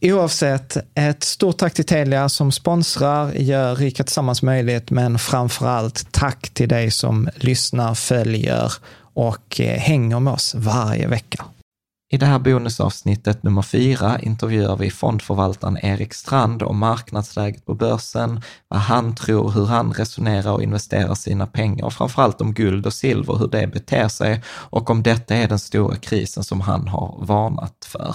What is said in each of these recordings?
Oavsett, ett stort tack till Telia som sponsrar, gör Rika Tillsammans möjligt, men framför allt tack till dig som lyssnar, följer och eh, hänger med oss varje vecka. I det här bonusavsnittet nummer fyra intervjuar vi fondförvaltaren Erik Strand om marknadsläget på börsen, vad han tror, hur han resonerar och investerar sina pengar och framförallt om guld och silver, hur det beter sig och om detta är den stora krisen som han har varnat för.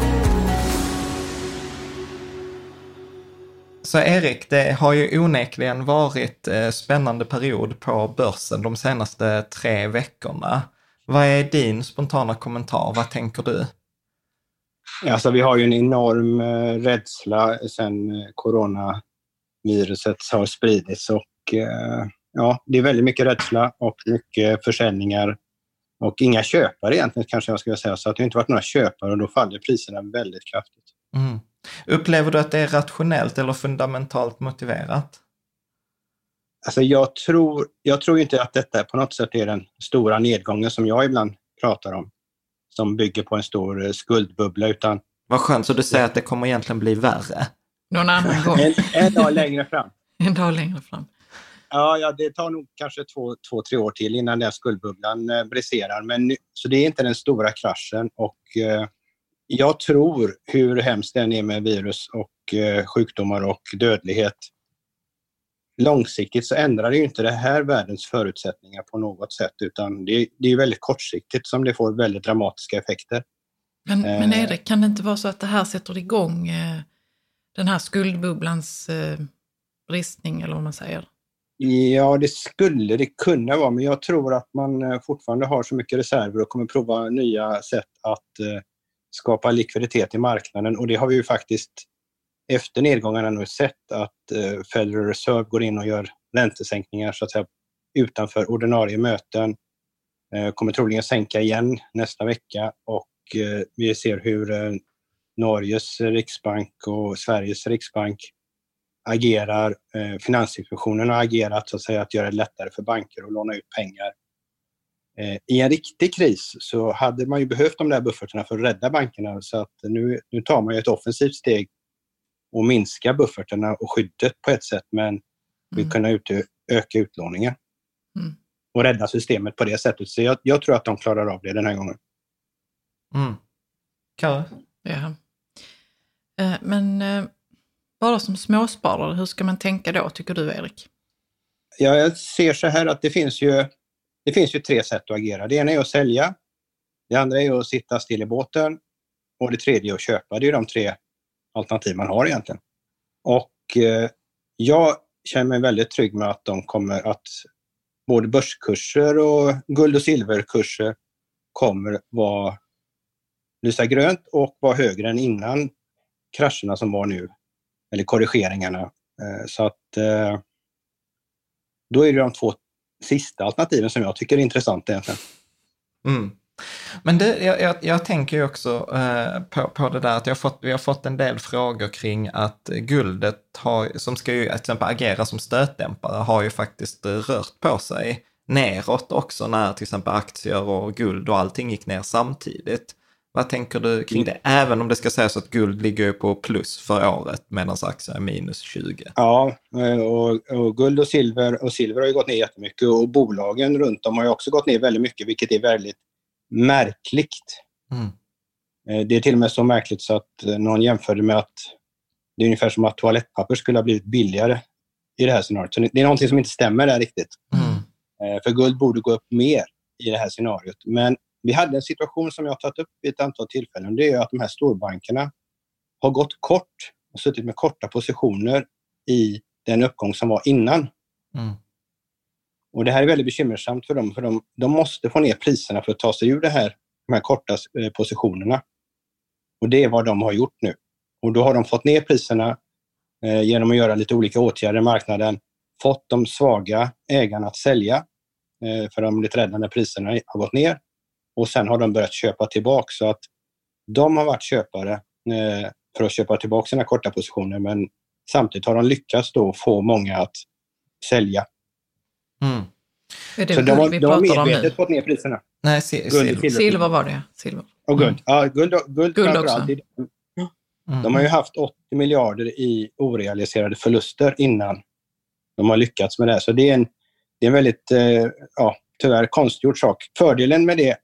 Så Erik, det har ju onekligen varit eh, spännande period på börsen de senaste tre veckorna. Vad är din spontana kommentar? Vad tänker du? Alltså, vi har ju en enorm eh, rädsla sen eh, coronaviruset har spridits och ja, det är väldigt mycket rädsla och mycket försäljningar och inga köpare egentligen kanske jag skulle säga. Så att det inte varit några köpare och då faller priserna väldigt kraftigt. Mm. Upplever du att det är rationellt eller fundamentalt motiverat? Alltså jag, tror, jag tror inte att detta på något sätt är den stora nedgången som jag ibland pratar om, som bygger på en stor eh, skuldbubbla, utan... Vad skönt, så du säger att det kommer egentligen bli värre? Någon annan gång. en, en dag längre fram. en dag längre fram. Ja, ja, det tar nog kanske två, två, tre år till innan den skuldbubblan eh, briserar. Men, så det är inte den stora kraschen och eh, jag tror, hur hemskt det än är med virus och eh, sjukdomar och dödlighet, långsiktigt så ändrar det ju inte det här världens förutsättningar på något sätt, utan det, det är väldigt kortsiktigt som det får väldigt dramatiska effekter. Men, eh, men Erik, kan det inte vara så att det här sätter igång eh, den här skuldbubblans eh, bristning, eller vad man säger? Ja, det skulle det kunna vara, men jag tror att man eh, fortfarande har så mycket reserver och kommer prova nya sätt att eh, skapa likviditet i marknaden och det har vi ju faktiskt efter nedgångarna nu sett att eh, Federal Reserve går in och gör räntesänkningar så att säga, utanför ordinarie möten. Eh, kommer troligen sänka igen nästa vecka och eh, vi ser hur Norges riksbank och Sveriges riksbank agerar. Finansinspektionen har agerat så att säga att göra det lättare för banker att låna ut pengar. Eh, I en riktig kris så hade man ju behövt de där buffertarna för att rädda bankerna så att nu, nu tar man ju ett offensivt steg och minska buffertarna och skyddet på ett sätt men vill Mm. kunna ut, öka utlåningen. Mm. Och rädda systemet på det sättet. Så jag, jag tror att de klarar av det den här gången. Mm. Kara? Ja. Eh, Men eh, bara som småsparare, hur ska man tänka då, tycker du Erik? Ja, jag ser så här att det finns ju, det finns ju tre sätt att agera. Det ena är att sälja. Det andra är att sitta still i båten. Och det tredje är att köpa. Det är de tre alternativ man har egentligen. Och eh, jag känner mig väldigt trygg med att de kommer att både börskurser och guld och silverkurser kommer vara lysa grönt och vara högre än innan krascherna som var nu, eller korrigeringarna. Eh, så att eh, då är det de två sista alternativen som jag tycker är intressant egentligen. Mm. Men det, jag, jag, jag tänker ju också eh, på, på det där att jag fått, vi har fått en del frågor kring att guldet, har, som ska ju till exempel agera som stötdämpare, har ju faktiskt rört på sig neråt också när till exempel aktier och guld och allting gick ner samtidigt. Vad tänker du kring det? Även om det ska sägas att guld ligger på plus för året medan aktier är minus 20. Ja, eh, och, och guld och silver, och silver har ju gått ner jättemycket och bolagen runt om har ju också gått ner väldigt mycket, vilket är väldigt märkligt. Mm. Eh, Det är till och med så märkligt så att eh, någon jämförde med att det är ungefär som att toalettpapper skulle ha blivit billigare i det här scenariot. Så det är någonting som inte stämmer där riktigt. Mm. För guld borde gå upp mer i det här scenariot. Men vi hade en situation som jag har tagit upp vid ett antal tillfällen. Det är att de här storbankerna har gått kort och suttit med korta positioner i den uppgång som var innan. Mm. Och det här är väldigt bekymmersamt för dem, för de, de måste få ner priserna för att ta sig ur det här, de här korta eh, positionerna. Och det är vad de har gjort nu. Och då har de fått ner priserna eh, genom att göra lite olika åtgärder i marknaden, fått de svaga ägarna att sälja, eh, för de blivit rädda när priserna har gått ner. Och sen har de börjat köpa tillbaka så att de har varit köpare eh, för att köpa tillbaka sina korta positioner, men samtidigt har de lyckats då få många att sälja. Mm. Är det Så de vi de har medvetet fått ner priserna. Nej, si, Guld, silver. silver. Var det. Silver. Och guld. Ja, guld, guld, Guld också. Mm. De har ju haft 80 miljarder i orealiserade förluster innan de har lyckats med det. här. Så det är en, det är en väldigt, eh, ja, tyvärr konstgjord sak. Fördelen med det,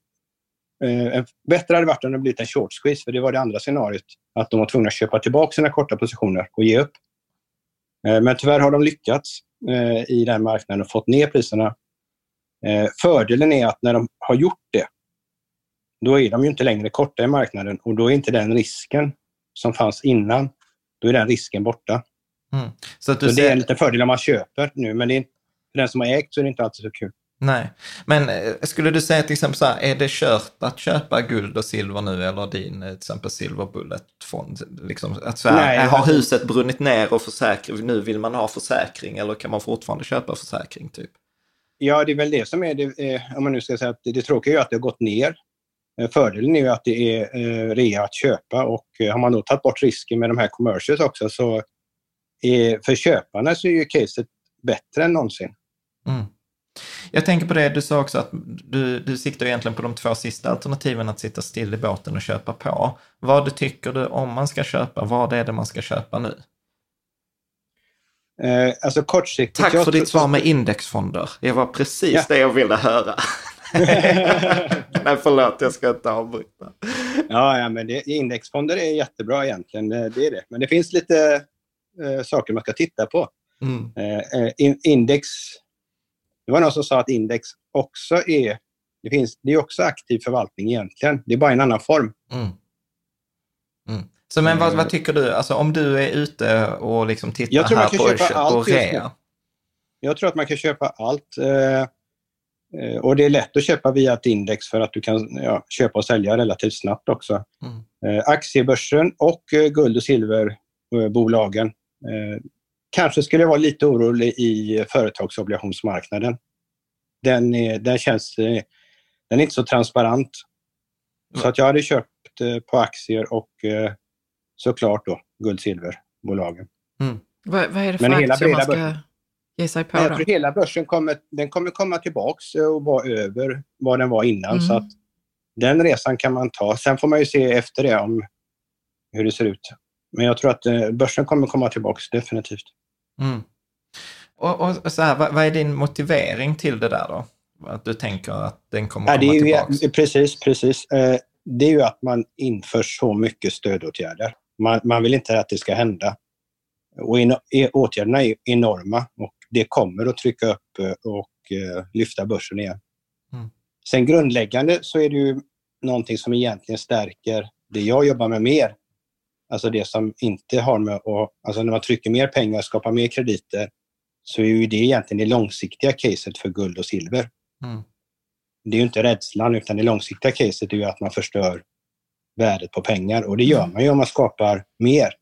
eh, bättre hade varit om det blivit en short squeeze, för det var det andra scenariot. Att de var tvungna att köpa tillbaka sina korta positioner och ge upp. Eh, men tyvärr har de lyckats eh, i den marknaden och fått ner priserna. Eh, fördelen är att när de har gjort det, då är de ju inte längre korta i marknaden och då är inte den risken som fanns innan, då är den risken borta. Mm. Så Så du det är en ser, liten fördel om man köper nu, men det är, för den som har ägt så är det inte alltid så kul. Nej. Men eh, skulle du säga till exempel så här, är det kört att köpa guld och silver nu eller din eh, till exempel Silver Bullet-fond? Liksom, att så här, Nej, har alltså- huset brunnit ner och försäkring, nu vill man ha försäkring eller kan man fortfarande köpa försäkring typ? Ja, det är väl det som är det, eh, om man nu ska säga att det, det tråkiga är att det har gått ner. Eh, Fördelen är ju att det är eh, rea att köpa och eh, har man då tagit bort risken med de här commercials också så är, för köparna så är ju caset bättre än någonsin. Mm. Jag tänker på det, du sa också att du, du siktar egentligen på de två sista alternativen, att sitta still i båten och köpa på. Vad du tycker du om man ska köpa, vad är det man ska köpa nu? Eh, alltså kortsiktigt... Tack för ditt svar med indexfonder. Det var precis Ja. det jag ville höra. Nej, förlåt, jag ska inte avbryta. Ja, ja men det, indexfonder är jättebra egentligen. Det är det. Men det finns lite eh, saker man ska titta på. Mm. Eh, eh, in, index... Det var någon som sa att index också är... Det, finns, det är också aktiv förvaltning egentligen. Det är bara en annan form. Mm. Mm. Så men vad, vad tycker du, alltså om du är ute och liksom tittar Jag tror man här kan på, köpa på allt nu. rea. Jag tror att man kan köpa allt. Eh, eh, och det är lätt att köpa via ett index för att du kan ja, köpa och sälja relativt snabbt också. Mm. Eh, aktiebörsen och eh, guld och silver eh, bolagen. Eh, kanske skulle jag vara lite orolig i företagsobligationsmarknaden. Den, är, den känns... eh, Den är inte så transparent. Så att jag hade köpt eh, på aktier och eh, såklart då guld silverbolagen. Vad, vad är det för Men aktier man ska börsen. ge sig på jag tror hela börsen kommer, den kommer komma tillbaks och vara över vad den var innan. Mm. Så att den resan kan man ta. Sen får man ju se efter det om hur det ser ut. Men jag tror att eh, börsen kommer komma tillbaks definitivt. Mm. Och, och, och så här, vad, vad är din motivering till det där då? Att du tänker att den kommer Ja, komma det är tillbaka? ju, precis, precis. Eh, Det är ju att man inför så mycket stödåtgärder. Man, man vill inte att det ska hända. Och in, i- åtgärderna är enorma och det kommer att trycka upp eh, och lyfta börsen igen. Mm. Sen grundläggande så är det ju någonting som egentligen stärker det jag jobbar med mer. Alltså det som inte har med att... Alltså när man trycker mer pengar, skapar mer krediter, så är ju det egentligen det långsiktiga caset för guld och silver. Mm. Det är ju inte rädslan, utan det långsiktiga caset är ju att man förstör värdet på pengar. Och det gör man ju om man skapar mer.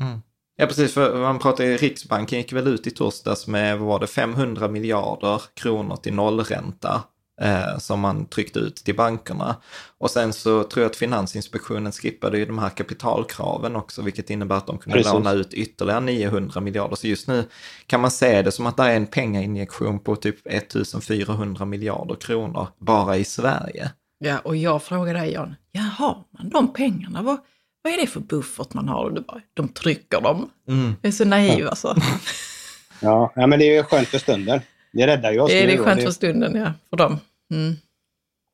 Mm. Ja, precis. För man pratar ju, Riksbanken gick väl ut i torsdags med, vad var det, 500 miljarder kronor till nollränta eh, som man tryckte ut till bankerna. Och sen så tror jag att Finansinspektionen skippade ju de här kapitalkraven också, vilket innebär att de kunde Precis. låna ut ytterligare 900 miljarder. Så just nu kan man se det som att det är en pengainjektion på typ 1400 miljarder kronor bara i Sverige. Ja, och jag frågar dig Jan, jaha, men de pengarna, vad, vad är det för buffert man har? Och Du bara, de trycker dem. Mm. Jag är så naiv alltså. Ja, ja men det är ju skönt för stunden. Det räddar ju oss. Det är nu det skönt för stunden, ja, för dem. Mm.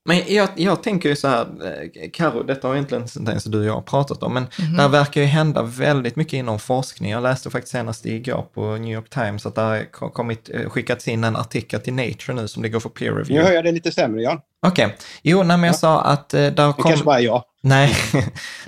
Men jag, jag tänker ju så här, eh, Karo, detta har egentligen inte ens du och jag har pratat om, men Mhm. där verkar ju hända väldigt mycket inom forskning. Jag läste faktiskt senast igår på New York Times att det har ko- kommit, eh, skickats in en artikel till Nature nu som ligger för peer Nu review. hör jag det lite sämre, Jan. Okej, jo, nej, men jag sa att eh, där Det kom... kanske bara är jag. Nej.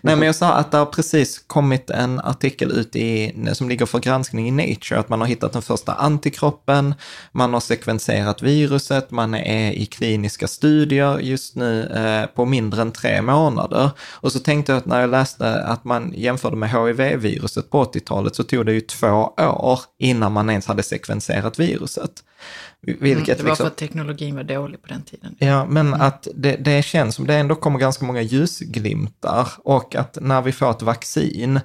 Nej, men jag sa att det har precis kommit en artikel ut i, som ligger för granskning i Nature, att man har hittat den första antikroppen, man har sekvenserat viruset, man är i kliniska studier just nu eh, på mindre än tre månader. Och så tänkte jag att när jag läste att man jämförde med HIV-viruset på 80-talet så tog det ju två år innan man ens hade sekvenserat viruset. Vilket Mm, det var liksom- för att teknologin var dålig på den tiden. Ja, men att det, det känns som det ändå kommer ganska många ljusglimtar och att när vi får ett vaccin,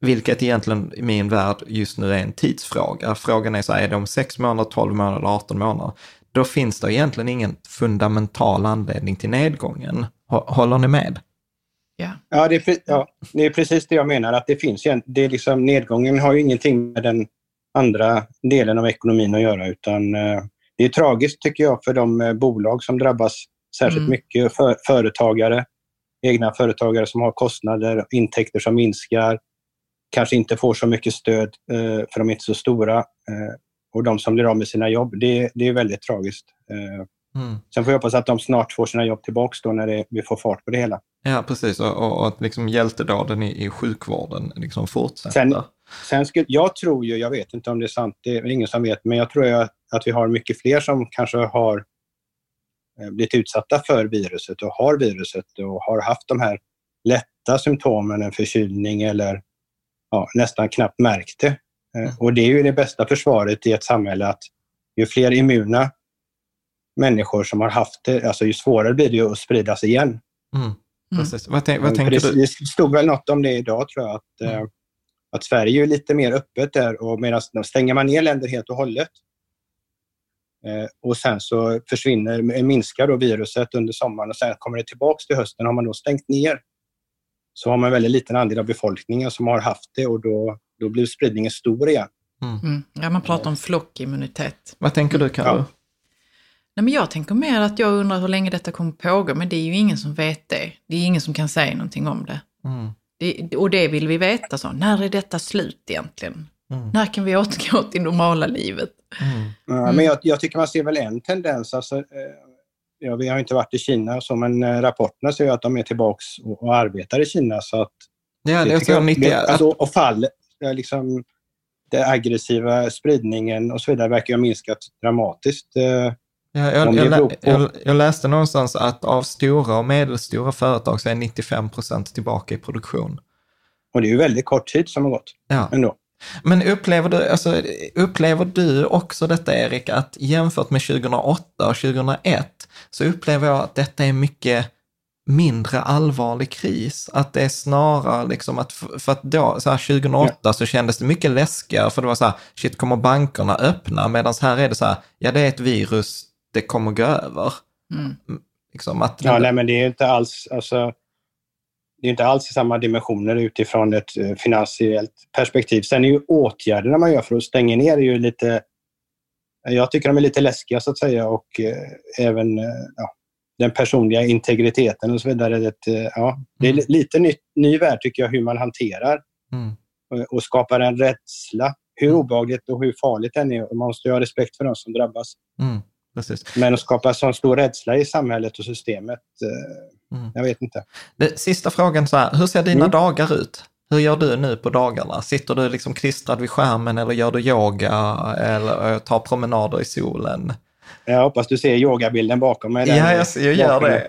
vilket egentligen i min värld just nu är en tidsfråga, frågan är så här, är det om 6 månader, 12 månader, 18 månader? Då finns det egentligen ingen fundamental anledning till nedgången. Hå- Håller ni med? Ja. Ja det, är, ja, det är precis det jag menar. Att det finns det är liksom, nedgången har ju ingenting med den andra delen av ekonomin att göra. Utan eh, det är tragiskt tycker jag för de eh, bolag som drabbas särskilt Mm. mycket. För, företagare, egna företagare som har kostnader, intäkter som minskar. Kanske inte får så mycket stöd eh, för de är inte så stora. Eh, och de som blir av med sina jobb. Det, det är väldigt tragiskt. Eh, Mm. sen får jag hoppas att de snart får sina jobb tillbaks då när det, vi får fart på det hela. Ja, precis. Och, och, och att liksom hjältedåden i, i sjukvården liksom fortsätter. Sen- Sen skulle, jag tror ju, jag vet inte om det är sant, det är ingen som vet, men jag tror att, att vi har mycket fler som kanske har eh, blivit utsatta för viruset och har viruset och har haft de här lätta symptomen, en förkylning eller ja, nästan knappt märkt det. Eh, Och det är ju det bästa försvaret i ett samhälle att ju fler immuna människor som har haft det, alltså ju svårare blir det ju att spridas igen. Mm. Vad, vad tänker det, du? det stod väl något om det idag tror jag. Att, eh, Mm. att Sverige är lite mer öppet där och medan stänger man ner länder helt och hållet. Eh, och sen så försvinner, minskar då viruset under sommaren och sen kommer det tillbaks till hösten. Har man då stängt ner så har man en väldigt liten andel av befolkningen som har haft det och då, då blir spridningen stor igen. Mm. ja, man pratar om flockimmunitet. Vad tänker du, Karo? Ja. Nej, men jag tänker mer att jag undrar hur länge detta kommer pågå, men det är ju ingen som vet det. Det är ingen som kan säga någonting om det. Mm. det och det vill vi veta. Så. När är detta slut egentligen? Mm. När kan vi återgå till normala livet? Mm. Ja, Men jag, jag tycker man ser väl en tendens. Alltså, eh, ja, vi har inte varit i Kina, så, men eh, rapporterna säger att de är tillbaks och, och arbetar i Kina. Så att Ja, det, jag tycker tror 90, det- alltså, och fall, ja, liksom, det aggressiva spridningen och så vidare verkar ha minskat dramatiskt. Eh, Ja, jag, jag, det jag, jag läste någonstans att av stora och medelstora företag så är 95 procent tillbaka i produktion. Och det är ju väldigt kort tid som har gått Ja. ändå. Men upplever du, alltså, upplever du också detta, Erik, att jämfört med 2008 och 2001 så upplever jag att detta är mycket mindre allvarlig kris. Att det är snarare liksom att, för att då, så här 2008 så kändes det mycket läskigare, för det var så här, shit, kommer bankerna öppna? Medan här är det så här, ja det är ett virus, det kommer gå över. Mm. Liksom att, Ja, nej, men det är ju inte alls, alltså, det är inte alls i samma dimensioner utifrån ett eh, finansiellt perspektiv. Sen är ju åtgärderna man gör för att stänga ner är ju lite, jag tycker de är lite läskiga så att säga och eh, även eh, ja, den personliga integriteten och så vidare. Det, ja, det är Mm. li- lite ny, ny värld tycker jag hur man hanterar mm, och, skapar en rädsla. Hur Mm. obehagligt och hur farligt den är. Man måste ju ha respekt för de som drabbas. mm. Men att skapa sån stor rädsla i samhället och systemet, Mm. jag vet inte. Det, sista frågan så här, hur ser dina Mm. dagar ut? Hur gör du nu på dagarna? Sitter du liksom klistrad vid skärmen eller gör du yoga eller eh, tar promenader i solen? Jag hoppas du ser yogabilden bakom mig. där. Ja, jag, jag gör det.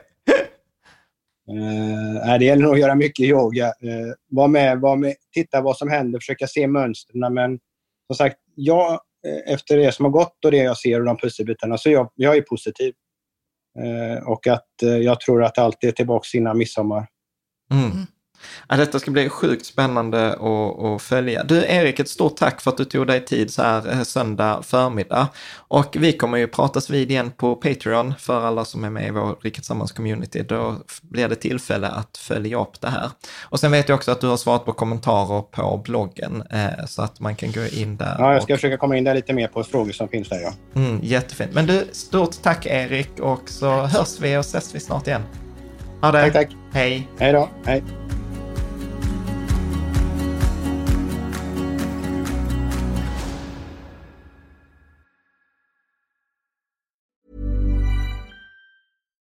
Eh, nej, det gäller nog att göra mycket yoga. Uh, var med, var med, titta vad som händer, försöka se mönstren. Men som sagt, jag, eh, efter det som har gått och det jag ser och de pusselbitarna, så jag, jag är positiv. Eh, och att eh, jag tror att allt är tillbaka innan midsommar. Mm. Ja, detta ska bli sjukt spännande att, att följa. Du Erik, ett stort tack för att du tog dig tid så här eh, söndag förmiddag. Och vi kommer ju pratas vid igen på Patreon för alla som är med i vår Rikets Sammans community. Då blir det tillfälle att följa upp det här. Och sen vet jag också att du har svarat på kommentarer på bloggen eh, så att man kan gå in där. Ja, jag ska och, försöka komma in där lite mer på frågor som finns där. Ja. mm, jättefint. Men du, stort tack Erik och så hörs vi och ses vi snart igen. Ha det. Tack, tack. Hej. Hej då. Hej.